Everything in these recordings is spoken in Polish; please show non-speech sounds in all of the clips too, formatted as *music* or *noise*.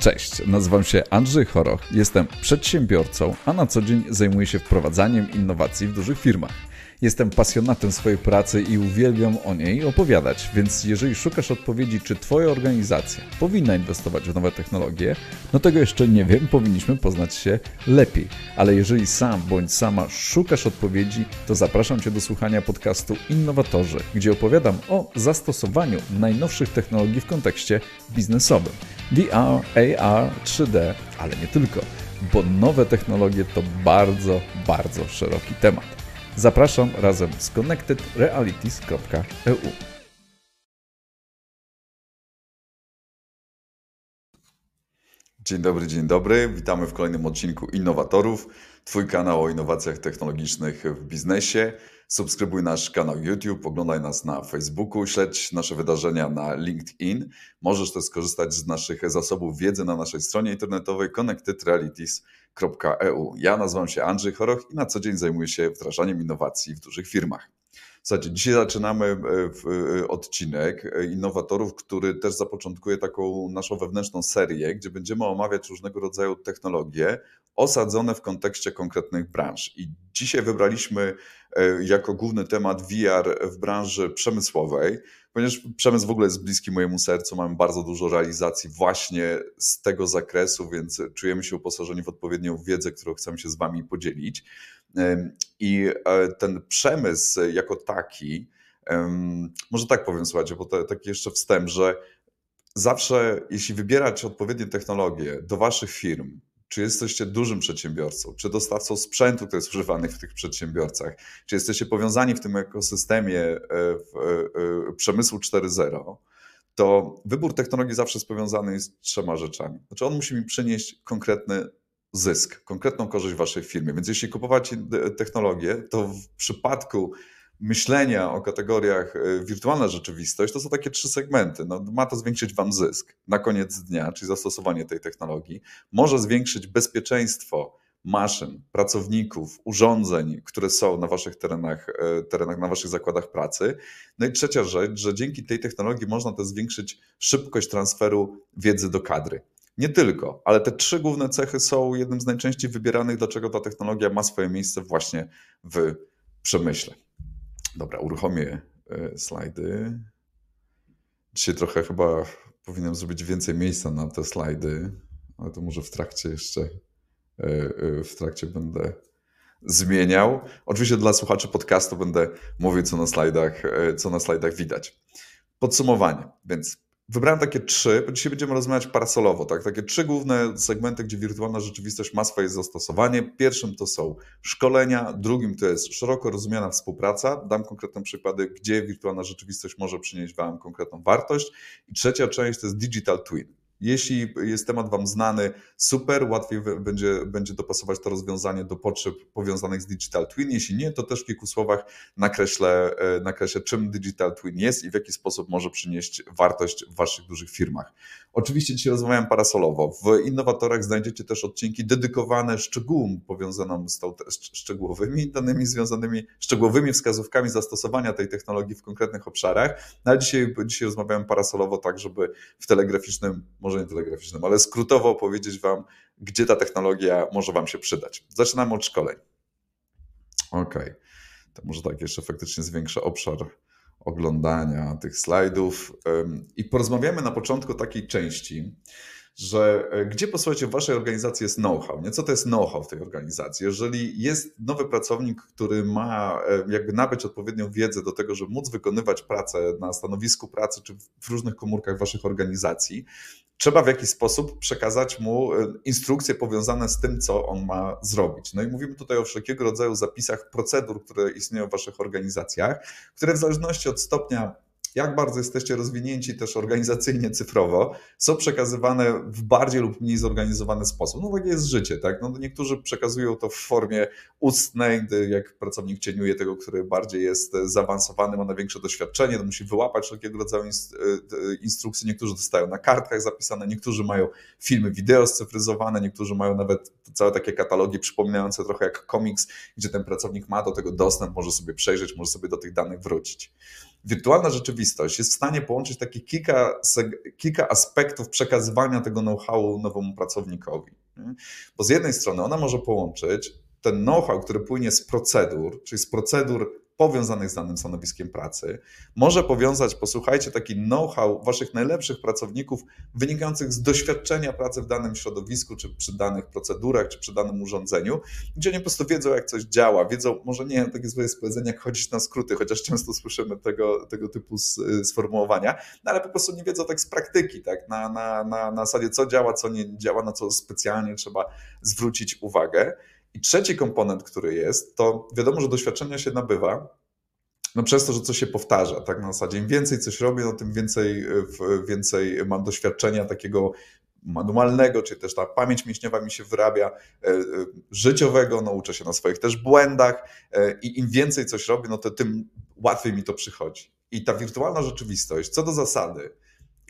Cześć, nazywam się Andrzej Choroch, jestem przedsiębiorcą, a na co dzień zajmuję się wprowadzaniem innowacji w dużych firmach. Jestem pasjonatem swojej pracy i uwielbiam o niej opowiadać, więc jeżeli szukasz odpowiedzi, czy Twoja organizacja powinna inwestować w nowe technologie, no tego jeszcze nie wiem, powinniśmy poznać się lepiej. Ale jeżeli sam bądź sama szukasz odpowiedzi, to zapraszam Cię do słuchania podcastu Innowatorzy, gdzie opowiadam o zastosowaniu najnowszych technologii w kontekście biznesowym. VR, AR, 3D, ale nie tylko, bo nowe technologie to bardzo, bardzo szeroki temat. Zapraszam razem z connectedrealities.eu. Dzień dobry, dzień dobry. Witamy w kolejnym odcinku Innowatorów. Twój kanał o innowacjach technologicznych w biznesie. Subskrybuj nasz kanał YouTube, oglądaj nas na Facebooku, śledź nasze wydarzenia na LinkedIn. Możesz też skorzystać z naszych zasobów wiedzy na naszej stronie internetowej connectedrealities.eu. Ja nazywam się Andrzej Choroch i na co dzień zajmuję się wdrażaniem innowacji w dużych firmach. Słuchajcie, dzisiaj zaczynamy e, e, odcinek innowatorów, który też zapoczątkuje taką naszą wewnętrzną serię, gdzie będziemy omawiać różnego rodzaju technologie osadzone w kontekście konkretnych branż. I dzisiaj wybraliśmy e, jako główny temat VR w branży przemysłowej, ponieważ przemysł w ogóle jest bliski mojemu sercu, mamy bardzo dużo realizacji właśnie z tego zakresu, więc czujemy się uposażeni w odpowiednią wiedzę, którą chcemy się z Wami podzielić. I e, ten przemysł jako taki, może tak powiem, słuchajcie, bo to taki jeszcze wstęp, że zawsze, jeśli wybierać odpowiednie technologie do Waszych firm, czy jesteście dużym przedsiębiorcą, czy dostawcą sprzętu, który jest używany w tych przedsiębiorcach, czy jesteście powiązani w tym ekosystemie e, w, e, przemysłu 4.0, to wybór technologii zawsze jest powiązany z trzema rzeczami. Znaczy, on musi mi przynieść konkretny zysk, konkretną korzyść w waszej firmie. Więc jeśli kupować technologię, to w przypadku myślenia o kategoriach e, wirtualna rzeczywistość, to są takie trzy segmenty. No, ma to zwiększyć Wam zysk na koniec dnia, czyli zastosowanie tej technologii. Może zwiększyć bezpieczeństwo maszyn, pracowników, urządzeń, które są na Waszych terenach, e, terenach, na Waszych zakładach pracy. No i trzecia rzecz, że dzięki tej technologii można też zwiększyć szybkość transferu wiedzy do kadry. Nie tylko, ale te trzy główne cechy są jednym z najczęściej wybieranych, dlaczego ta technologia ma swoje miejsce właśnie w przemyśle. Dobra, uruchomię e, slajdy. Dzisiaj trochę chyba powinienem zrobić więcej miejsca na te slajdy, ale to może w trakcie jeszcze e, e, w trakcie będę zmieniał. Oczywiście dla słuchaczy podcastu będę mówił, co na slajdach, co na slajdach widać. Podsumowanie, więc Wybrałem takie trzy, bo dzisiaj będziemy rozmawiać parasolowo, tak? Takie trzy główne segmenty, gdzie wirtualna rzeczywistość ma swoje zastosowanie. Pierwszym to są szkolenia, drugim to jest szeroko rozumiana współpraca. Dam konkretne przykłady, gdzie wirtualna rzeczywistość może przynieść Wam konkretną wartość. I trzecia część to jest digital twin. Jeśli jest temat Wam znany, super, łatwiej będzie, będzie dopasować to rozwiązanie do potrzeb powiązanych z Digital Twin. Jeśli nie, to też w kilku słowach nakreślę, e, nakreślę czym Digital Twin jest i w jaki sposób może przynieść wartość w Waszych dużych firmach. Oczywiście dzisiaj rozmawiam parasolowo. W innowatorach znajdziecie też odcinki dedykowane szczegółom powiązanym z tą, szczegółowymi danymi związanymi, szczegółowymi wskazówkami zastosowania tej technologii w konkretnych obszarach. No dzisiaj, dzisiaj rozmawiałem parasolowo tak, żeby w telegraficznym, może nie telegraficznym, ale skrótowo powiedzieć Wam, gdzie ta technologia może Wam się przydać. Zaczynamy od szkoleń. OK. To może tak jeszcze faktycznie zwiększa obszar oglądania tych slajdów i porozmawiamy na początku takiej części, że e, gdzie posłuchajcie w waszej organizacji jest know-how, nie? Co to jest know-how w tej organizacji? Jeżeli jest nowy pracownik, który ma e, jakby nabyć odpowiednią wiedzę do tego, żeby móc wykonywać pracę na stanowisku pracy czy w różnych komórkach waszych organizacji, trzeba w jakiś sposób przekazać mu e, instrukcje powiązane z tym, co on ma zrobić. No i mówimy tutaj o wszelkiego rodzaju zapisach procedur, które istnieją w waszych organizacjach, które w zależności od stopnia jak bardzo jesteście rozwinięci też organizacyjnie, cyfrowo, są przekazywane w bardziej lub mniej zorganizowany sposób. No takie jest życie, tak? No, niektórzy przekazują to w formie ustnej, gdy jak pracownik cieniuje tego, który bardziej jest zaawansowany, ma największe doświadczenie, to musi wyłapać wszelkiego rodzaju e, instrukcje. Niektórzy dostają na kartkach zapisane, niektórzy mają filmy wideo scyfryzowane, niektórzy mają nawet całe takie katalogi przypominające trochę jak komiks, gdzie ten pracownik ma do tego dostęp, może sobie przejrzeć, może sobie do tych danych wrócić. Wirtualna rzeczywistość jest w stanie połączyć takie kilka, kilka aspektów przekazywania tego know-howu nowemu pracownikowi. Bo z jednej strony ona może połączyć ten know-how, który płynie z procedur, czyli z procedur powiązanych z danym stanowiskiem pracy, może powiązać, posłuchajcie, taki know-how waszych najlepszych pracowników wynikających z doświadczenia pracy w danym środowisku, czy przy danych procedurach, czy przy danym urządzeniu, gdzie oni po prostu wiedzą, jak coś działa, wiedzą, może nie takie złe jest powiedzenie, jak chodzić na skróty, chociaż często słyszymy tego, tego typu sformułowania, no ale po prostu nie wiedzą tak z praktyki, tak, na, na, na, na zasadzie co działa, co nie działa, na co specjalnie trzeba zwrócić uwagę. I trzeci komponent, który jest, to wiadomo, że doświadczenia się nabywa, no przez to, że coś się powtarza, tak na zasadzie im więcej coś robię, no tym więcej, więcej mam doświadczenia takiego manualnego, czy też ta pamięć mięśniowa mi się wyrabia, e, e, życiowego, no uczę się na swoich też błędach e, i im więcej coś robię, no to tym łatwiej mi to przychodzi. I ta wirtualna rzeczywistość, co do zasady,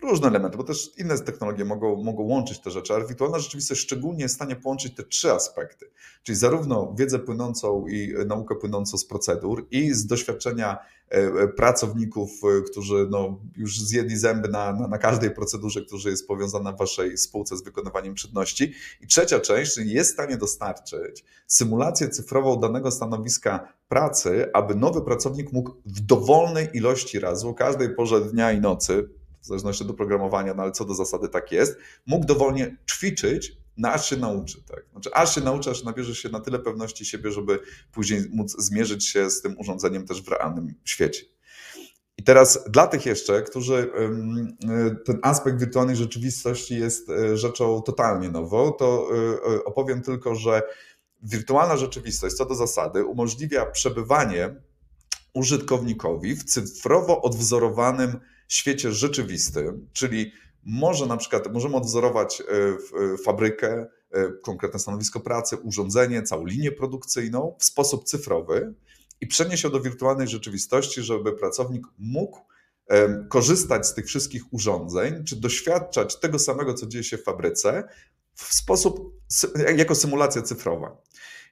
różne elementy, bo też inne technologie mogą, mogą łączyć te rzeczy, ale wirtualna rzeczywistość szczególnie jest w stanie połączyć te trzy aspekty, czyli zarówno wiedzę płynącą i naukę płynącą z procedur i z doświadczenia e, e, pracowników, e, którzy no, już zjedli zęby na, na, na każdej procedurze, która jest powiązana w waszej spółce z wykonywaniem czynności. I trzecia część, czyli jest w stanie dostarczyć symulację cyfrową danego stanowiska pracy, aby nowy pracownik mógł w dowolnej ilości razy, o każdej porze dnia i nocy, w zależności od oprogramowania, no ale co do zasady tak jest, mógł dowolnie ćwiczyć, no aż się nauczy. Tak? Znaczy, aż się nauczy, aż nabierze się na tyle pewności siebie, żeby później móc zmierzyć się z tym urządzeniem też w realnym świecie. I teraz dla tych jeszcze, którzy ten aspekt wirtualnej rzeczywistości jest e, rzeczą totalnie nową, to e, e, opowiem tylko, że wirtualna rzeczywistość co do zasady umożliwia przebywanie użytkownikowi w cyfrowo odwzorowanym świecie rzeczywistym, czyli może na przykład możemy odwzorować e, e, fabrykę, e, konkretne stanowisko pracy, urządzenie, całą linię produkcyjną w sposób cyfrowy i przenieść ją do wirtualnej rzeczywistości, żeby pracownik mógł korzystać z tych wszystkich urządzeń, czy doświadczać tego samego, co dzieje się w fabryce, w sposób jako symulacja cyfrowa.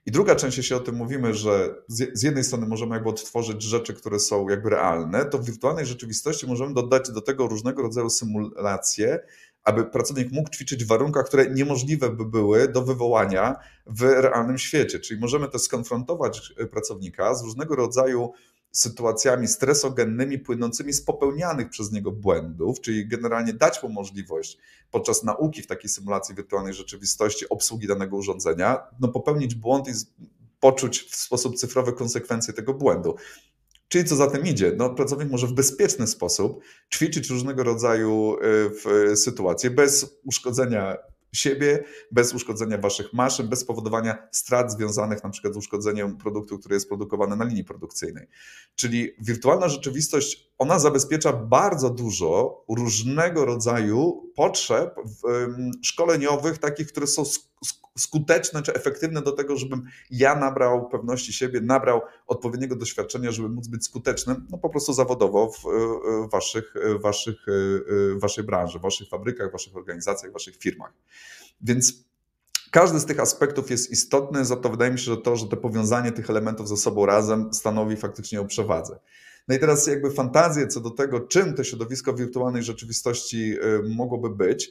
I druga część, jeśli o tym mówimy, że z jednej strony możemy jakby odtworzyć rzeczy, które są jakby realne, to w wirtualnej rzeczywistości możemy dodać do tego różnego rodzaju symulacje, aby pracownik mógł ćwiczyć w warunkach, które niemożliwe by były do wywołania w realnym świecie. Czyli możemy też skonfrontować pracownika z różnego rodzaju sytuacjami stresogennymi płynącymi z popełnianych przez niego błędów, czyli generalnie dać mu możliwość podczas nauki w takiej symulacji wirtualnej rzeczywistości obsługi danego urządzenia, no popełnić błąd i poczuć w sposób cyfrowy konsekwencje tego błędu. Czyli co za tym idzie? No, pracownik może w bezpieczny sposób ćwiczyć różnego rodzaju y, sytuacje bez uszkodzenia siebie, bez uszkodzenia waszych maszyn, bez spowodowania strat związanych na przykład z uszkodzeniem produktu, który jest produkowany na linii produkcyjnej. Czyli wirtualna rzeczywistość, ona zabezpiecza bardzo dużo różnego rodzaju potrzeb szkoleniowych, takich, które są skuteczne czy efektywne do tego, żebym ja nabrał pewności siebie, nabrał odpowiedniego doświadczenia, żeby móc być skutecznym, no po prostu zawodowo w waszych, waszych, waszej branży, waszych fabrykach, waszych organizacjach, waszych firmach. Więc każdy z tych aspektów jest istotny, za to wydaje mi się, że to, że to powiązanie tych elementów ze sobą razem stanowi faktycznie o przewadze. No i teraz jakby fantazje co do tego, czym to środowisko wirtualnej rzeczywistości mogłoby być,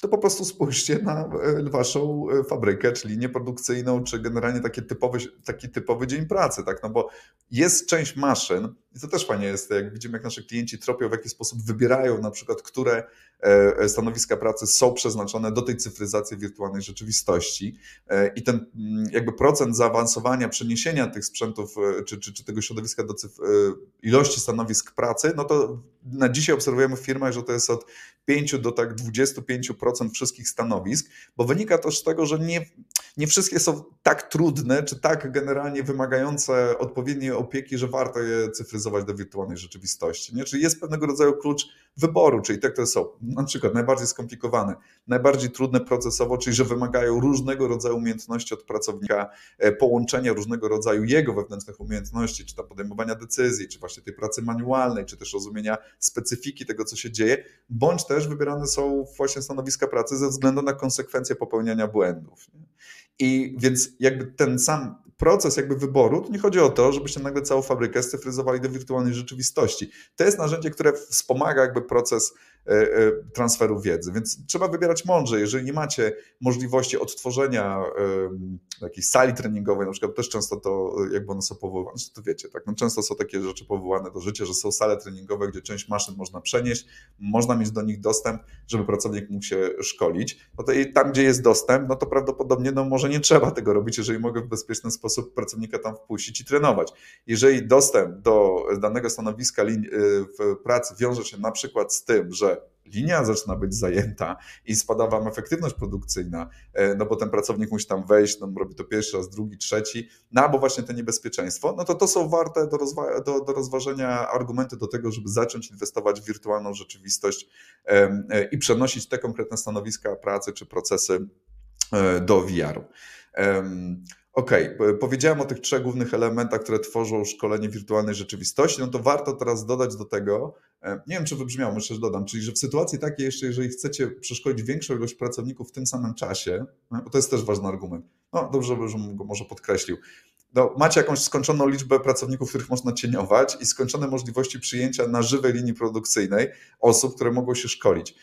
to po prostu spójrzcie na e, waszą e, fabrykę, czy linię produkcyjną, czy generalnie taki typowy, taki typowy dzień pracy, tak? No bo jest część maszyn, i to też fajnie jest, jak widzimy, jak nasi klienci tropią, w jaki sposób wybierają na przykład, które e, stanowiska pracy są przeznaczone do tej cyfryzacji wirtualnej rzeczywistości i ten mm, jakby procent zaawansowania, przeniesienia tych sprzętów, czy, czy, czy tego środowiska do cyf- ilości stanowisk pracy, no to na dzisiaj obserwujemy w firmach, że to jest od 5 do tak 25% wszystkich stanowisk, bo wynika też z tego, że nie, nie wszystkie są tak trudne, czy tak generalnie wymagające odpowiedniej opieki, że warto je cyfryzować do wirtualnej rzeczywistości. Nie? Czyli jest pewnego rodzaju klucz wyboru, czyli te, które są na przykład najbardziej skomplikowane, najbardziej trudne procesowo, czyli że wymagają różnego rodzaju umiejętności od pracownika, e, połączenia różnego rodzaju jego wewnętrznych umiejętności, czy tam podejmowania decyzji, czy właśnie tej pracy manualnej, czy też rozumienia specyfiki tego, co się dzieje, bądź też wybierane są właśnie stanowiska pracy ze względu na konsekwencje popełniania błędów. Nie? I więc jakby ten sam proces jakby wyboru, to nie chodzi o to, żebyście nagle całą fabrykę scyfryzowali do wirtualnej rzeczywistości. To jest narzędzie, które wspomaga jakby proces E, e, transferu wiedzy. Więc trzeba wybierać mądrze. Jeżeli nie macie możliwości odtworzenia jakiejś sali treningowej, na przykład też często to, jakby one są powoływane, to wiecie, tak, no często są takie rzeczy powołane do życia, że są sale treningowe, gdzie część maszyn można przenieść, można mieć do nich dostęp, żeby pracownik mógł się szkolić. No to i tam, gdzie jest dostęp, no to prawdopodobnie no może nie trzeba tego robić, jeżeli mogę w bezpieczny sposób pracownika tam wpuścić i trenować. Jeżeli dostęp do danego stanowiska y, w pracy wiąże się na przykład z tym, że linia zaczyna być zajęta i spada wam efektywność produkcyjna, e, no bo ten pracownik musi tam wejść, no robi to pierwszy raz, drugi, trzeci, no albo właśnie to niebezpieczeństwo, no to to są warte do, rozwa- do, do rozważenia argumenty do tego, żeby zacząć inwestować w wirtualną rzeczywistość e, i przenosić te konkretne stanowiska pracy czy procesy e, do VR-u. Okej, okay. powiedziałem o tych trzech głównych elementach, które tworzą szkolenie wirtualnej rzeczywistości, no to warto teraz dodać do tego, e, nie wiem czy wybrzmiało, że dodam, czyli że w sytuacji takiej jeszcze, jeżeli chcecie przeszkolić większą ilość pracowników w tym samym czasie, no, bo to jest też ważny argument, no dobrze, żebym go może podkreślił, no, macie jakąś skończoną liczbę pracowników, których można cieniować i skończone możliwości przyjęcia na żywej linii produkcyjnej osób, które mogą się szkolić.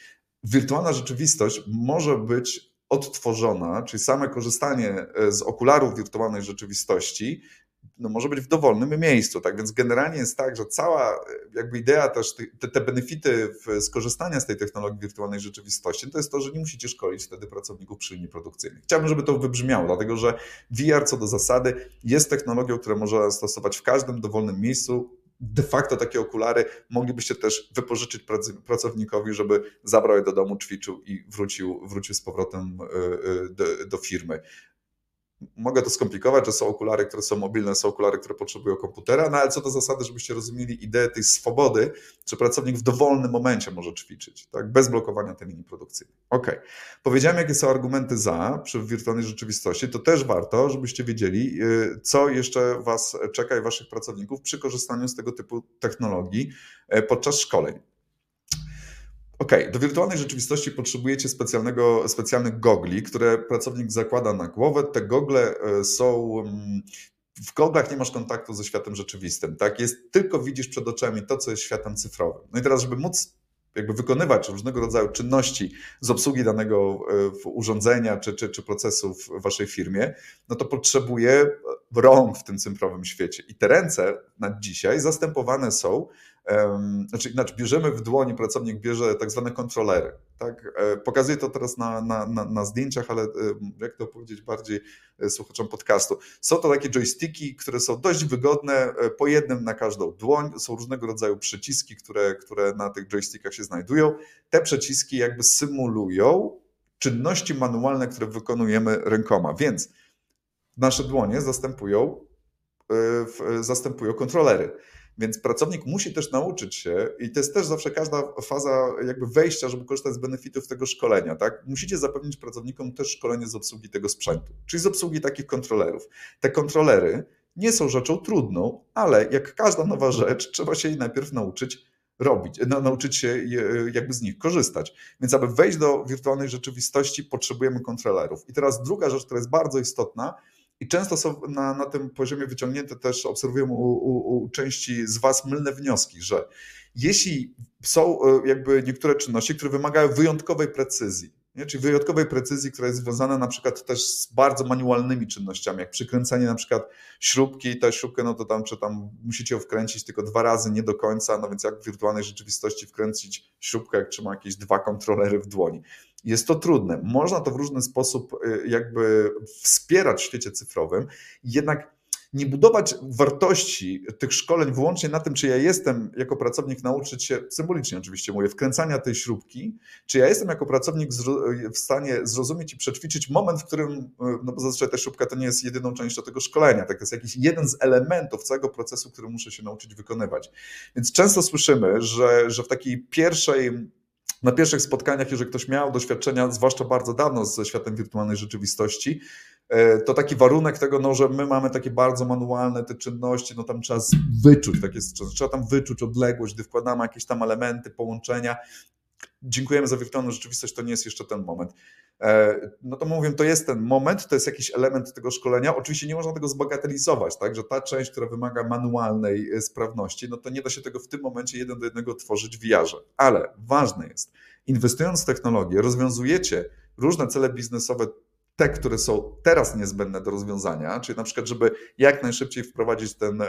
Wirtualna rzeczywistość może być odtworzona, czyli same korzystanie e, z okularów wirtualnej rzeczywistości, no może być w dowolnym miejscu. Tak więc generalnie jest tak, że cała e, jakby idea też, te, te benefity skorzystania z tej technologii wirtualnej rzeczywistości, to jest to, że nie musicie szkolić wtedy pracowników przy linii produkcyjnej. Chciałbym, żeby to wybrzmiało, dlatego że VR co do zasady jest technologią, która można stosować w każdym dowolnym miejscu, de facto takie okulary moglibyście też wypożyczyć pracownikowi, żeby zabrał je do domu, ćwiczył i wrócił, wrócił z powrotem e, e, do, do firmy mogę to skomplikować, że są okulary, które są mobilne, są okulary, które potrzebują komputera, no ale co do zasady, żebyście rozumieli ideę tej swobody, że pracownik w dowolnym momencie może ćwiczyć, tak, bez blokowania tej linii produkcyjnej. Ok, powiedziałem, jakie są argumenty za przy wirtualnej rzeczywistości, to też warto, żebyście wiedzieli, y, co jeszcze Was czeka i Waszych pracowników przy korzystaniu z tego typu technologii y, podczas szkoleń. OK, do wirtualnej rzeczywistości potrzebujecie specjalnego, specjalnych gogli, które pracownik zakłada na głowę. Te gogle e, są. Mm, w goglach nie masz kontaktu ze światem rzeczywistym, tak? Jest tylko widzisz przed oczami to, co jest światem cyfrowym. No i teraz, żeby móc jakby wykonywać różnego rodzaju czynności z obsługi danego e, urządzenia czy, czy, czy procesu w waszej firmie, no to potrzebuje rąk w tym cyfrowym świecie. I te ręce na dzisiaj zastępowane są znaczy inaczej, bierzemy w dłoni, pracownik bierze tak zwane kontrolery. Tak? E, pokazuję to teraz na, na, na, na zdjęciach, ale jak to powiedzieć bardziej e, słuchaczom podcastu. Są to takie joysticki, które są dość wygodne, e, po jednym na każdą dłoń. Są różnego rodzaju przyciski, które, które na tych joystickach się znajdują. Te przyciski jakby symulują czynności manualne, które wykonujemy rękoma, więc nasze dłonie zastępują, zastępują kontrolery. Więc pracownik musi też nauczyć się, i to jest też zawsze każda faza jakby wejścia, żeby korzystać z benefitów tego szkolenia, tak? Musicie zapewnić pracownikom też szkolenie z obsługi tego sprzętu, czyli z obsługi takich kontrolerów. Te kontrolery nie są rzeczą trudną, ale jak każda nowa rzecz, trzeba się jej najpierw nauczyć robić, nauczyć się jakby z nich korzystać. Więc aby wejść do wirtualnej rzeczywistości, potrzebujemy kontrolerów. I teraz druga rzecz, która jest bardzo istotna, i często są na, na tym poziomie wyciągnięte też, obserwujemy u, u, u części z Was mylne wnioski, że jeśli są e, jakby niektóre czynności, które wymagają wyjątkowej precyzji, nie? czyli wyjątkowej precyzji, która jest związana na przykład też z bardzo manualnymi czynnościami, jak przykręcenie na przykład śrubki, tę śrubkę, no to tam, czy tam musicie ją wkręcić tylko dwa razy, nie do końca, no więc jak w wirtualnej rzeczywistości wkręcić śrubkę, jak trzyma jakieś dwa kontrolery w dłoni. Jest to trudne. Można to w różny sposób y, jakby wspierać w świecie cyfrowym, jednak nie budować wartości tych szkoleń wyłącznie na tym, czy ja jestem jako pracownik nauczyć się, symbolicznie oczywiście mówię, wkręcania tej śrubki, czy ja jestem jako pracownik w stanie zrozumieć i przećwiczyć moment, w którym, y, no bo zazwyczaj ta śrubka to nie jest jedyną częścią tego szkolenia, tak to jest jakiś jeden z elementów całego procesu, który muszę się nauczyć wykonywać. Więc często słyszymy, że, że w takiej pierwszej na pierwszych spotkaniach, jeżeli ktoś miał doświadczenia, zwłaszcza bardzo dawno ze światem wirtualnej rzeczywistości, e, to taki warunek tego, no, że my mamy takie bardzo manualne te czynności, no tam trzeba wyczuć, tak jest, trzeba tam wyczuć odległość, gdy wkładamy jakieś tam elementy, połączenia dziękujemy za wirtualną rzeczywistość, to nie jest jeszcze ten moment. E, no to mówię, to jest ten moment, to jest jakiś element tego szkolenia. Oczywiście nie można tego zbagatelizować, tak, że ta część, która wymaga manualnej e, sprawności, no to nie da się tego w tym momencie jeden do jednego tworzyć w VR-ze. Ale ważne jest, inwestując w technologię, rozwiązujecie różne cele biznesowe te, które są teraz niezbędne do rozwiązania, czyli na przykład, żeby jak najszybciej wprowadzić ten,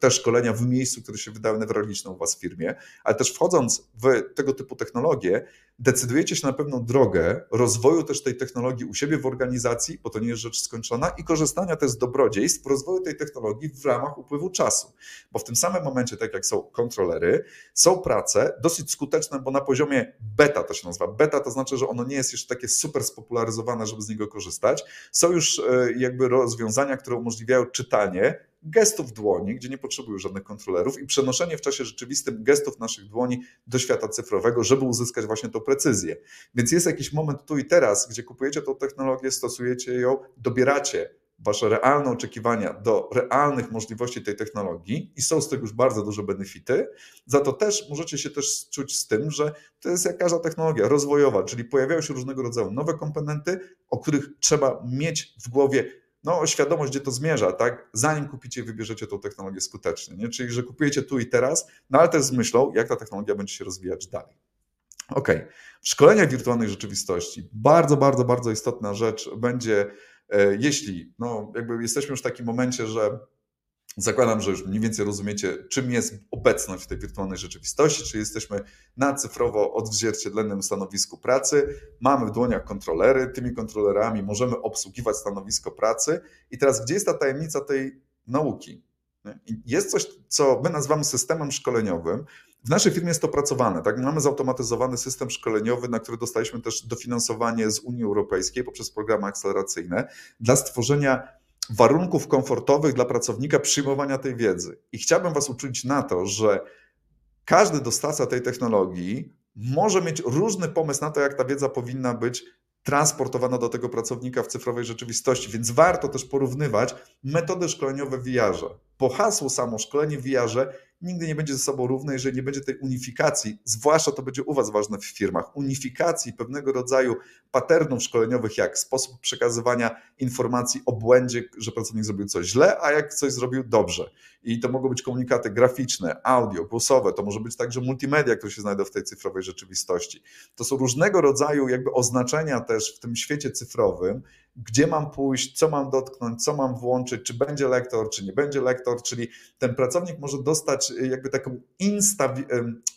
te szkolenia w miejscu, które się wydały newralgiczne u Was w firmie, ale też wchodząc w tego typu technologie, decydujecie się na pewną drogę rozwoju też tej technologii u siebie w organizacji, bo to nie jest rzecz skończona, i korzystania też z dobrodziejstw rozwoju tej technologii w ramach upływu czasu. Bo w tym samym momencie, tak jak są kontrolery, są prace dosyć skuteczne, bo na poziomie beta to się nazywa. Beta to znaczy, że ono nie jest jeszcze takie super spopularyzowane, żeby z niego korzystać. Są już e, jakby rozwiązania, które umożliwiają czytanie gestów dłoni, gdzie nie potrzebują żadnych kontrolerów i przenoszenie w czasie rzeczywistym gestów naszych dłoni do świata cyfrowego, żeby uzyskać właśnie tą precyzję. Więc jest jakiś moment tu i teraz, gdzie kupujecie tą technologię, stosujecie ją, dobieracie wasze realne oczekiwania do realnych możliwości tej technologii i są z tego już bardzo duże benefity. Za to też możecie się też czuć z tym, że to jest jak każda technologia rozwojowa, czyli pojawiają się różnego rodzaju nowe komponenty, o których trzeba mieć w głowie no, świadomość, gdzie to zmierza, tak? Zanim kupicie i wybierzecie tą technologię skutecznie, nie? Czyli, że kupujecie tu i teraz, no ale też z myślą, jak ta technologia będzie się rozwijać dalej. Ok. W szkoleniach wirtualnej rzeczywistości bardzo, bardzo, bardzo istotna rzecz będzie, e, jeśli no, jakby jesteśmy już w takim momencie, że Zakładam, że już mniej więcej rozumiecie, czym jest obecność w tej wirtualnej rzeczywistości, czy jesteśmy na cyfrowo odzwierciedlonym stanowisku pracy, mamy w dłoniach kontrolery, tymi kontrolerami możemy obsługiwać stanowisko pracy. I teraz, gdzie jest ta tajemnica tej nauki? Jest coś, co my nazywamy systemem szkoleniowym. W naszej firmie jest to pracowane. Tak? Mamy zautomatyzowany system szkoleniowy, na który dostaliśmy też dofinansowanie z Unii Europejskiej poprzez programy akceleracyjne dla stworzenia warunków komfortowych dla pracownika przyjmowania tej wiedzy. I chciałbym Was uczulić na to, że każdy dostawca tej technologii może mieć różny pomysł na to, jak ta wiedza powinna być transportowana do tego pracownika w cyfrowej rzeczywistości, więc warto też porównywać metody szkoleniowe w VR-ze. Po hasłu samo szkolenie w nigdy nie będzie ze sobą równe, jeżeli nie będzie tej unifikacji, zwłaszcza to będzie u Was ważne w firmach, unifikacji pewnego rodzaju patternów szkoleniowych, jak sposób przekazywania informacji o błędzie, że pracownik zrobił coś źle, a jak coś zrobił dobrze. I to mogą być komunikaty graficzne, audio, głosowe, to może być także multimedia, które się znajdą w tej cyfrowej rzeczywistości. To są różnego rodzaju jakby oznaczenia też w tym świecie cyfrowym, gdzie mam pójść, co mam dotknąć, co mam włączyć, czy będzie lektor, czy nie będzie lektor, czyli ten pracownik może dostać jakby taką insta,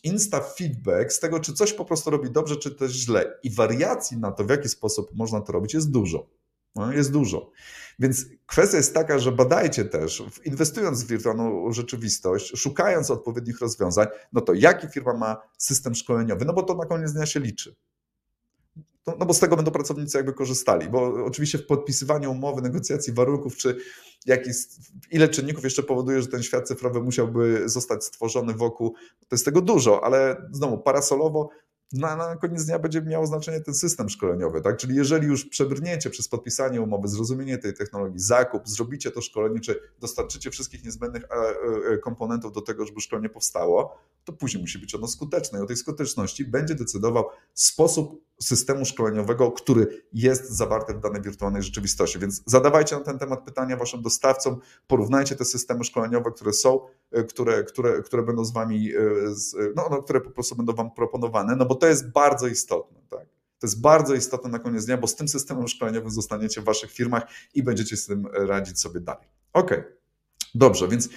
insta feedback z tego, czy coś po prostu robi dobrze, czy też źle. I wariacji na to, w jaki sposób można to robić, jest dużo. No, jest dużo. Więc kwestia jest taka, że badajcie też, inwestując w wirtualną rzeczywistość, szukając odpowiednich rozwiązań, no to jaki firma ma system szkoleniowy, no bo to na koniec dnia się liczy. No, no bo z tego będą pracownicy jakby korzystali, bo oczywiście w podpisywaniu umowy, negocjacji warunków, czy jakich, ile czynników jeszcze powoduje, że ten świat cyfrowy musiałby zostać stworzony wokół, to jest tego dużo, ale znowu parasolowo na, na koniec dnia będzie miało znaczenie ten system szkoleniowy, tak? Czyli jeżeli już przebrniecie przez podpisanie umowy, zrozumienie tej technologii, zakup, zrobicie to szkolenie, czy dostarczycie wszystkich niezbędnych e, e, komponentów do tego, żeby szkolenie powstało, to później musi być ono skuteczne. I o tej skuteczności będzie decydował sposób systemu szkoleniowego, który jest zawarty w danej wirtualnej rzeczywistości. Więc zadawajcie na ten temat pytania waszym dostawcom, porównajcie te systemy szkoleniowe, które są, e, które, które, które będą z wami, no, no, które po prostu będą wam proponowane, no bo to jest bardzo istotne. Tak? To jest bardzo istotne na koniec dnia, bo z tym systemem szkoleniowym zostaniecie w waszych firmach i będziecie z tym radzić sobie dalej. Ok, dobrze, więc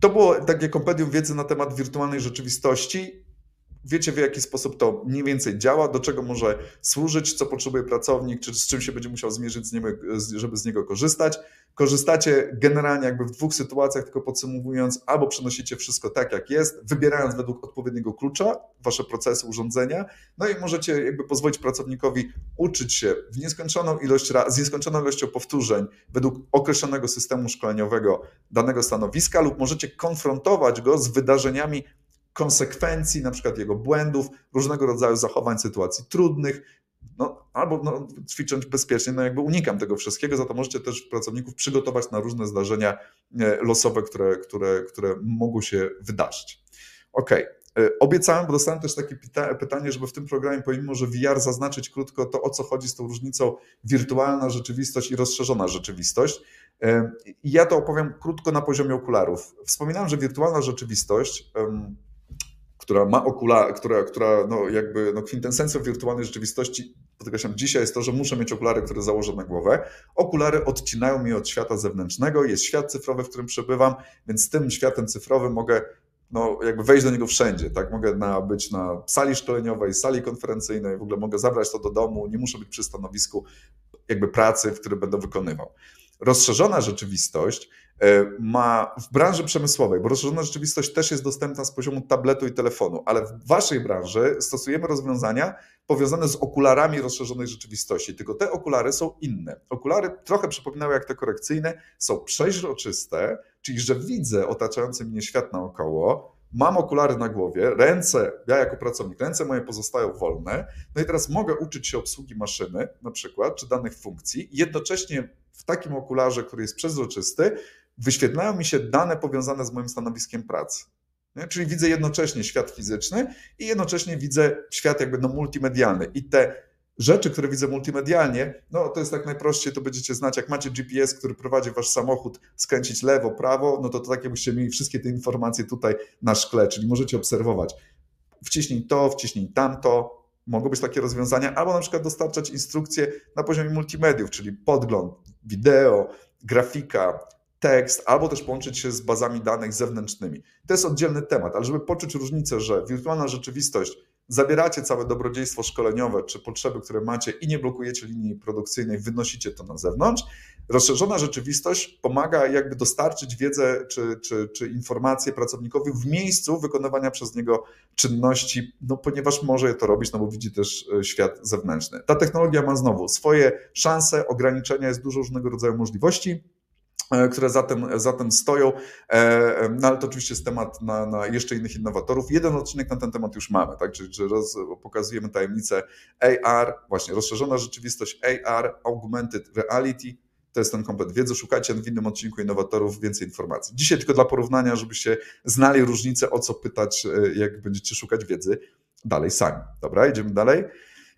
to było takie kompendium wiedzy na temat wirtualnej rzeczywistości. Wiecie, w jaki sposób to mniej więcej działa, do czego może służyć, co potrzebuje pracownik, czy z czym się będzie musiał zmierzyć, żeby z niego korzystać. Korzystacie generalnie jakby w dwóch sytuacjach, tylko podsumowując, albo przenosicie wszystko tak, jak jest, wybierając według odpowiedniego klucza wasze procesy, urządzenia, no i możecie jakby pozwolić pracownikowi uczyć się w nieskończoną ilość z nieskończoną ilością powtórzeń według określonego systemu szkoleniowego danego stanowiska, lub możecie konfrontować go z wydarzeniami konsekwencji, na przykład jego błędów, różnego rodzaju zachowań, sytuacji trudnych, no, albo no, ćwicząc bezpiecznie, no jakby unikam tego wszystkiego, za to możecie też pracowników przygotować na różne zdarzenia e, losowe, które, które, które mogą się wydarzyć. Ok, Obiecałem, bo dostałem też takie pytanie, żeby w tym programie, pomimo że VR, zaznaczyć krótko to, o co chodzi z tą różnicą wirtualna rzeczywistość i rozszerzona rzeczywistość. I ja to opowiem krótko na poziomie okularów. Wspominałem, że wirtualna rzeczywistość która ma okular, która, która no jakby no kwintesencją wirtualnej rzeczywistości, podkreślam dzisiaj, jest to, że muszę mieć okulary, które założę na głowę. Okulary odcinają mnie od świata zewnętrznego, jest świat cyfrowy, w którym przebywam, więc z tym światem cyfrowym mogę no, jakby wejść do niego wszędzie, tak? Mogę na, być na sali szkoleniowej, sali konferencyjnej, w ogóle mogę zabrać to do domu, nie muszę być przy stanowisku jakby pracy, w którym będę wykonywał. Rozszerzona rzeczywistość ma w branży przemysłowej, bo rozszerzona rzeczywistość też jest dostępna z poziomu tabletu i telefonu, ale w waszej branży stosujemy rozwiązania powiązane z okularami rozszerzonej rzeczywistości, tylko te okulary są inne. Okulary trochę przypominały jak te korekcyjne, są przeźroczyste, czyli że widzę otaczający mnie świat naokoło, mam okulary na głowie, ręce, ja jako pracownik, ręce moje pozostają wolne, no i teraz mogę uczyć się obsługi maszyny na przykład, czy danych funkcji, jednocześnie w takim okularze, który jest przezroczysty, wyświetlają mi się dane powiązane z moim stanowiskiem pracy. Nie? Czyli widzę jednocześnie świat fizyczny i jednocześnie widzę świat jakby no multimedialny. I te rzeczy, które widzę multimedialnie, no to jest tak najprościej, to będziecie znać, jak macie GPS, który prowadzi wasz samochód, skręcić lewo, prawo, no to, to tak jakbyście mieli wszystkie te informacje tutaj na szkle, czyli możecie obserwować. Wciśnij to, wciśnij tamto, mogą być takie rozwiązania, albo na przykład dostarczać instrukcje na poziomie multimediów, czyli podgląd, wideo, grafika, tekst, albo też połączyć się z bazami danych zewnętrznymi. To jest oddzielny temat, ale żeby poczuć różnicę, że wirtualna rzeczywistość zabieracie całe dobrodziejstwo szkoleniowe czy potrzeby, które macie i nie blokujecie linii produkcyjnej, wynosicie to na zewnątrz. Rozszerzona rzeczywistość pomaga jakby dostarczyć wiedzę czy, czy, czy informacje pracownikowi w miejscu wykonywania przez niego czynności, no ponieważ może je to robić, no bo widzi też e, świat zewnętrzny. Ta technologia ma znowu swoje szanse, ograniczenia, jest dużo różnego rodzaju możliwości. E, które za tym, za tym stoją, e, no ale to oczywiście jest temat na, na, jeszcze innych innowatorów. Jeden odcinek na ten temat już mamy, tak? czyli, czyli roz, pokazujemy tajemnicę AR, właśnie rozszerzona rzeczywistość AR, augmented reality, to jest ten komplet wiedzy. Szukajcie w innym odcinku innowatorów więcej informacji. Dzisiaj tylko dla porównania, żebyście znali różnicę, o co pytać, e, jak będziecie szukać wiedzy dalej sami. Dobra, idziemy dalej.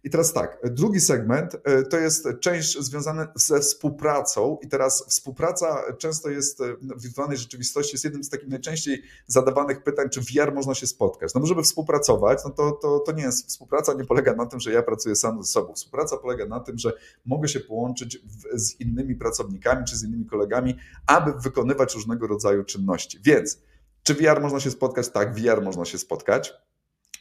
I teraz tak, drugi segment e, to jest część związana ze współpracą i teraz współpraca często jest e, w wirtualnej rzeczywistości jest jednym z takich najczęściej zadawanych pytań, czy VR można się spotkać. No bo żeby współpracować, no to, to, to nie jest, współpraca nie polega na tym, że ja pracuję sam ze sobą. Współpraca polega na tym, że mogę się połączyć w, z innymi pracownikami czy z innymi kolegami, aby wykonywać różnego rodzaju czynności. Więc czy VR można się spotkać? Tak, VR można się spotkać.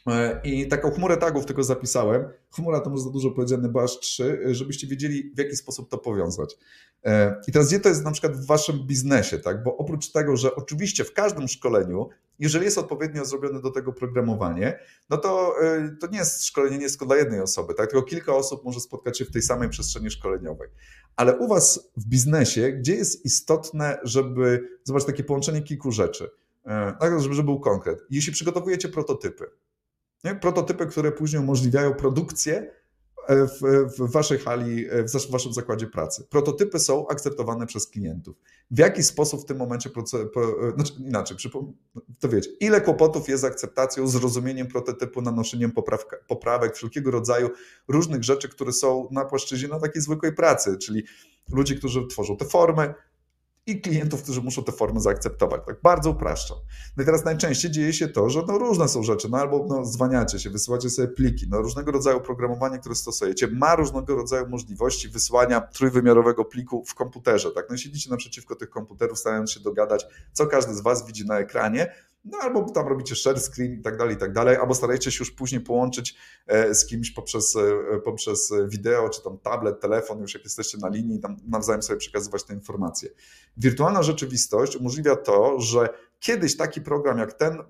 E, I taką chmurę tagów tylko zapisałem. Chmura to może za dużo powiedziane, bo aż trzy, żebyście wiedzieli, w jaki sposób to powiązać. E, I teraz gdzie to jest na przykład w waszym biznesie, tak? Bo oprócz tego, że oczywiście w każdym szkoleniu, jeżeli jest odpowiednio zrobione do tego programowanie, no to e, to nie jest szkolenie nie jest tylko dla jednej osoby, tak? Tylko kilka osób może spotkać się w tej samej przestrzeni szkoleniowej. Ale u was w biznesie, gdzie jest istotne, żeby zobaczyć takie połączenie kilku rzeczy, tak, żeby był konkret. Jeśli przygotowujecie prototypy, nie? Prototypy, które później umożliwiają produkcję e, w, w, waszej hali, e, w waszym zakładzie pracy. Prototypy są akceptowane przez klientów. W jaki sposób w tym momencie, e, znaczy inaczej, to wiecie, ile kłopotów jest z akceptacją, zrozumieniem prototypu, nanoszeniem poprawka, poprawek, wszelkiego rodzaju różnych rzeczy, które są na płaszczyźnie no, takiej zwykłej pracy, czyli ludzi, którzy tworzą te formy, i klientów, którzy muszą te formy zaakceptować. Tak bardzo upraszczam. No i teraz najczęściej dzieje się to, że no różne są rzeczy, no albo no zwaniacie się, wysyłacie sobie pliki, no różnego rodzaju oprogramowanie, które stosujecie, ma różnego rodzaju możliwości wysłania trójwymiarowego pliku w komputerze. Tak? No siedzicie naprzeciwko tych komputerów, starając się dogadać, co każdy z Was widzi na ekranie, no albo tam robicie share screen i tak dalej, i tak dalej, albo starajcie się już później połączyć e, z kimś poprzez, e, poprzez wideo, czy tam tablet, telefon, już jak jesteście na linii, tam nawzajem sobie przekazywać te informacje. Wirtualna rzeczywistość umożliwia to, że kiedyś taki program jak ten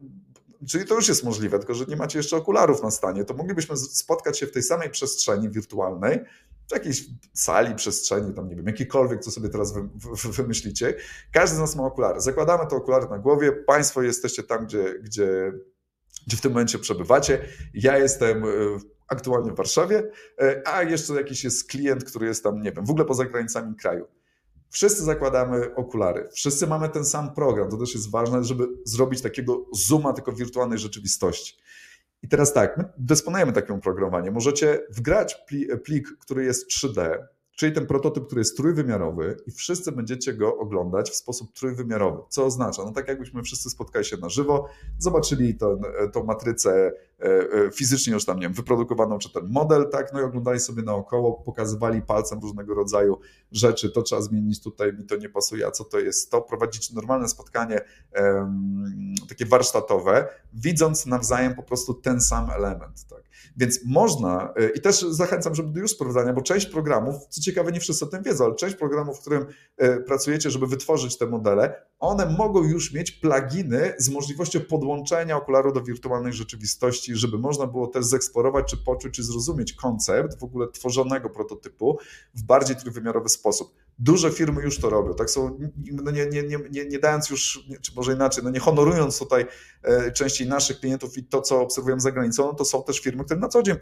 Czyli to już jest możliwe, tylko że nie macie jeszcze okularów na stanie, to moglibyśmy spotkać się w tej samej przestrzeni wirtualnej, w jakiejś sali, przestrzeni, tam nie wiem, jakikolwiek, co sobie teraz wy, wy, wymyślicie. Każdy z nas ma okulary. Zakładamy te okulary na głowie, Państwo jesteście tam, gdzie, gdzie, gdzie w tym momencie przebywacie. Ja jestem e, aktualnie w Warszawie, e, a jeszcze jakiś jest klient, który jest tam, nie wiem, w ogóle poza granicami kraju. Wszyscy zakładamy okulary, wszyscy mamy ten sam program. To też jest ważne, żeby zrobić takiego zooma tylko wirtualnej rzeczywistości. I teraz tak, my dysponujemy takim oprogramowaniem. Możecie wgrać plik, który jest 3D, czyli ten prototyp, który jest trójwymiarowy i wszyscy będziecie go oglądać w sposób trójwymiarowy. Co oznacza? No tak jakbyśmy wszyscy spotkali się na żywo, zobaczyli tą, tą matrycę e, e, fizycznie już tam, nie wiem, wyprodukowaną, czy ten model, tak, no i oglądali sobie naokoło, pokazywali palcem różnego rodzaju rzeczy, to trzeba zmienić tutaj, mi to nie pasuje, a co to jest to, prowadzić normalne spotkanie takie warsztatowe, widząc nawzajem po prostu ten sam element, tak. Więc można, e, i też zachęcam, żeby do już sprawdzania, bo część programów, co ciekawe, nie wszyscy o tym wiedzą, ale część programów, w którym e, pracujecie, żeby wytworzyć te modele, one mogą już mieć pluginy z możliwością podłączenia okularu do wirtualnej rzeczywistości, żeby można było też zeksplorować, czy poczuć, czy zrozumieć koncept w ogóle tworzonego prototypu w bardziej trójwymiarowy sposób. Duże firmy już to robią, tak są, no nie, nie, nie, nie dając już, czy może inaczej, no nie honorując tutaj e, częściej naszych klientów i to, co obserwujemy za granicą, no to są też firmy, które na co dzień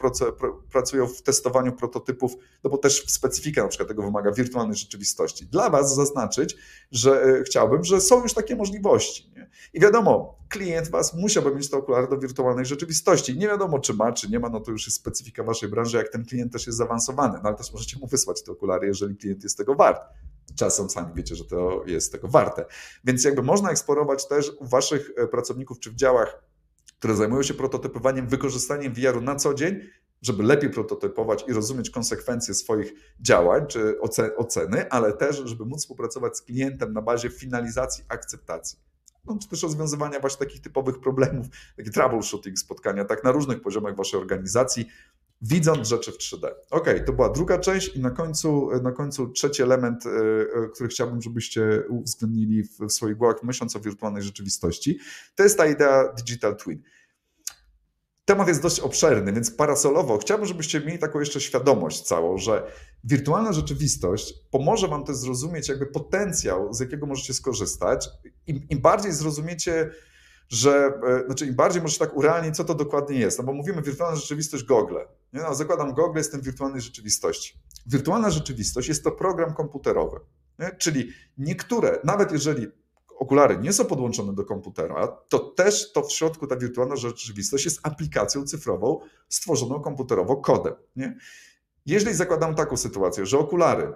pracują w testowaniu prototypów, no bo też specyfika na przykład tego wymaga wirtualnej rzeczywistości. Dla Was zaznaczyć, że e, chciałbym, że są już takie możliwości. Nie? I wiadomo, klient Was musiałby mieć te okulary do wirtualnej rzeczywistości. Nie wiadomo, czy ma, czy nie ma, no to już jest specyfika Waszej branży, jak ten klient też jest zaawansowany, no ale też możecie mu wysłać te okulary, jeżeli klient jest tego wart. Czasem sami wiecie, że to jest tego warte. Więc jakby można eksplorować też u Waszych e, pracowników czy w działach, które zajmują się prototypowaniem, wykorzystaniem VR-u na co dzień, żeby lepiej prototypować i rozumieć konsekwencje swoich działań czy oceny, ale też, żeby móc współpracować z klientem na bazie finalizacji akceptacji. No, czy też rozwiązywania właśnie takich typowych problemów, takie troubleshooting spotkania, tak na różnych poziomach waszej organizacji, widząc rzeczy w 3D. Ok, to była druga część i na końcu, na końcu trzeci element, e, e, który chciałbym, żebyście uwzględnili w swoich głowach, myśląc o wirtualnej rzeczywistości, to jest ta idea Digital Twin. Temat jest dość obszerny, więc parasolowo chciałbym, żebyście mieli taką jeszcze świadomość całą, że wirtualna rzeczywistość pomoże Wam też zrozumieć jakby potencjał, z jakiego możecie skorzystać. Im, im bardziej zrozumiecie, że, e, znaczy im bardziej możecie tak urealnić, co to dokładnie jest, no bo mówimy wirtualna rzeczywistość Google. Nie? No, zakładam Google, jestem w wirtualnej rzeczywistości. Wirtualna rzeczywistość jest to program komputerowy, nie? czyli niektóre, nawet jeżeli okulary nie są podłączone do komputera, to też to w środku ta wirtualna rzeczywistość jest aplikacją cyfrową stworzoną komputerowo kodem. Nie? Jeżeli zakładam taką sytuację, że okulary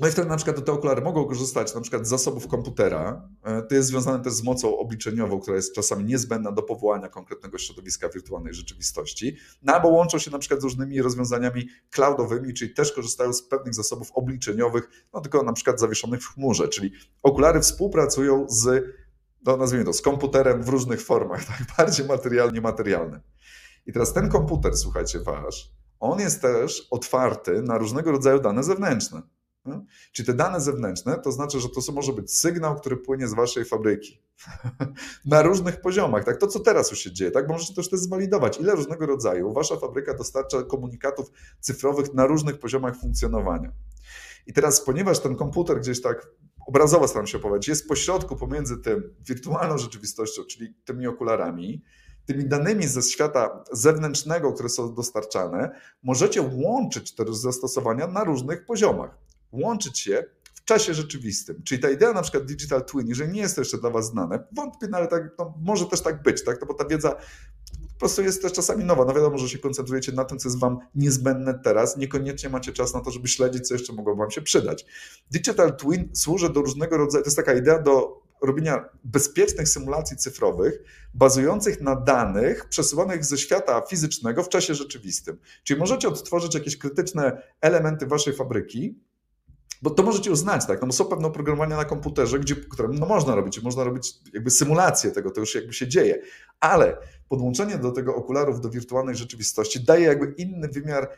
no i wtedy na przykład te okulary mogą korzystać na przykład z zasobów komputera. E, to jest związane też z mocą obliczeniową, która jest czasami niezbędna do powołania konkretnego środowiska wirtualnej rzeczywistości. No albo łączą się na przykład z różnymi rozwiązaniami cloudowymi, czyli też korzystają z pewnych zasobów obliczeniowych, no tylko na przykład zawieszonych w chmurze, czyli okulary współpracują z, no nazwijmy to, z komputerem w różnych formach, *laughs* tak bardziej materialnie materialnym. I teraz ten komputer, słuchajcie, wasz, on jest też otwarty na różnego rodzaju dane zewnętrzne. No? Czyli te dane zewnętrzne, to znaczy, że to może być sygnał, który płynie z waszej fabryki *laughs* na różnych poziomach. Tak, to co teraz już się dzieje, tak, bo możecie też to zwalidować, ile różnego rodzaju wasza fabryka dostarcza komunikatów cyfrowych na różnych poziomach funkcjonowania. I teraz, ponieważ ten komputer gdzieś tak obrazowo staram się opowiedzieć, jest pośrodku pomiędzy tym wirtualną rzeczywistością, czyli tymi okularami, tymi danymi ze świata zewnętrznego, które są dostarczane, możecie łączyć te zastosowania na różnych poziomach łączyć się w czasie rzeczywistym. Czyli ta idea na przykład Digital Twin, jeżeli nie jest to jeszcze dla Was znane, wątpię, no ale tak, no, może też tak być, tak? No bo ta wiedza po prostu jest też czasami nowa. No wiadomo, że się koncentrujecie na tym, co jest Wam niezbędne teraz, niekoniecznie macie czas na to, żeby śledzić, co jeszcze mogło Wam się przydać. Digital Twin służy do różnego rodzaju, to jest taka idea do robienia bezpiecznych symulacji cyfrowych, bazujących na danych przesyłanych ze świata fizycznego w czasie rzeczywistym. Czyli możecie odtworzyć jakieś krytyczne elementy Waszej fabryki, bo to możecie uznać, tak? No bo są pewne oprogramowania na komputerze, gdzie, które no można robić, można robić jakby symulację tego, to już jakby się dzieje, ale podłączenie do tego okularów do wirtualnej rzeczywistości daje jakby inny wymiar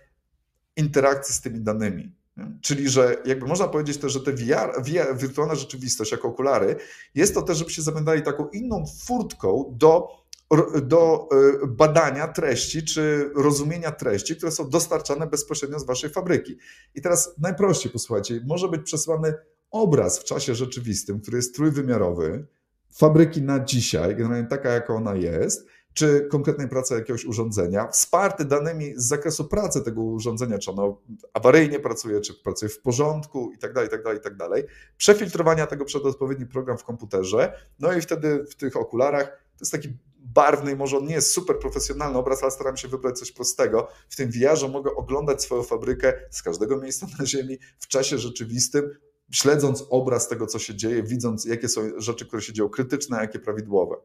interakcji z tymi danymi. Czyli, że jakby można powiedzieć też, że te VR, VR, wirtualna rzeczywistość jako okulary, jest to też, żebyście zapamiętali taką inną furtką do do e, badania treści czy rozumienia treści, które są dostarczane bezpośrednio z waszej fabryki. I teraz najprościej posłuchajcie, może być przesłany obraz w czasie rzeczywistym, który jest trójwymiarowy, fabryki na dzisiaj, generalnie taka, jaka ona jest, czy konkretnej pracy jakiegoś urządzenia, wsparty danymi z zakresu pracy tego urządzenia, czy ono awaryjnie pracuje, czy pracuje w porządku i tak dalej, i tak dalej, i tak dalej. Przefiltrowania tego przez odpowiedni program w komputerze, no i wtedy w tych okularach to jest taki barwny, może on nie jest super profesjonalny obraz, ale staram się wybrać coś prostego. W tym VR mogę oglądać swoją fabrykę z każdego miejsca na Ziemi w czasie rzeczywistym, śledząc obraz tego, co się dzieje, widząc, jakie są rzeczy, które się dzieją krytyczne, a jakie prawidłowe.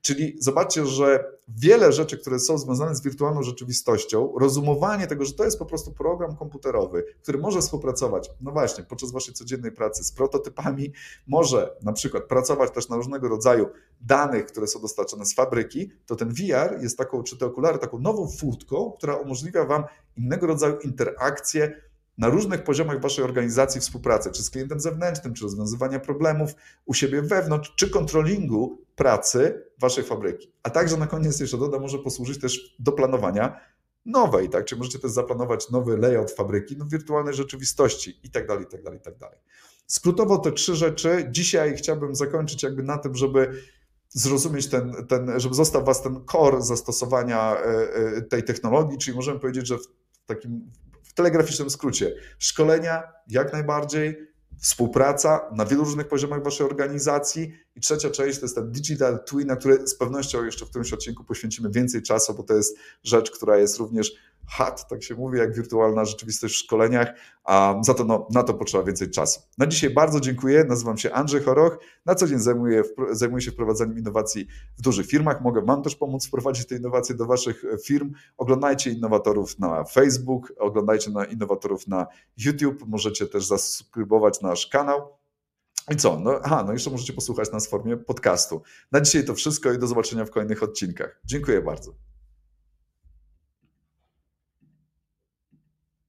Czyli zobaczcie, że wiele rzeczy, które są związane z wirtualną rzeczywistością, rozumowanie tego, że to jest po prostu program komputerowy, który może współpracować, no właśnie, podczas waszej codziennej pracy z prototypami, może na przykład pracować też na różnego rodzaju danych, które są dostarczane z fabryki, to ten VR jest taką, czy te okulary, taką nową furtką, która umożliwia wam innego rodzaju interakcje na różnych poziomach waszej organizacji współpracy, czy z klientem zewnętrznym, czy rozwiązywania problemów u siebie wewnątrz, czy kontrolingu pracy waszej fabryki. A także na koniec jeszcze dodam, może posłużyć też do planowania nowej, tak? Czy możecie też zaplanować nowy layout fabryki, no wirtualnej rzeczywistości i tak dalej, i tak dalej, i tak dalej. Skrótowo te trzy rzeczy. Dzisiaj chciałbym zakończyć jakby na tym, żeby zrozumieć ten, ten żeby został was ten core zastosowania e, e, tej technologii, czyli możemy powiedzieć, że w takim telegraficznym skrócie. Szkolenia jak najbardziej, współpraca na wielu różnych poziomach waszej organizacji i trzecia część to jest ten digital twin, na który z pewnością jeszcze w którymś odcinku poświęcimy więcej czasu, bo to jest rzecz, która jest również HAT, tak się mówi, jak wirtualna rzeczywistość w szkoleniach, a za to no, na to potrzeba więcej czasu. Na dzisiaj bardzo dziękuję, nazywam się Andrzej Choroch, na co dzień zajmuję, zajmuję się wprowadzaniem innowacji w dużych firmach, mogę Wam też pomóc wprowadzić te innowacje do Waszych firm. Oglądajcie innowatorów na Facebook, oglądajcie na innowatorów na YouTube, możecie też zasubskrybować nasz kanał. I co? No, aha, no jeszcze możecie posłuchać nas w formie podcastu. Na dzisiaj to wszystko i do zobaczenia w kolejnych odcinkach. Dziękuję bardzo.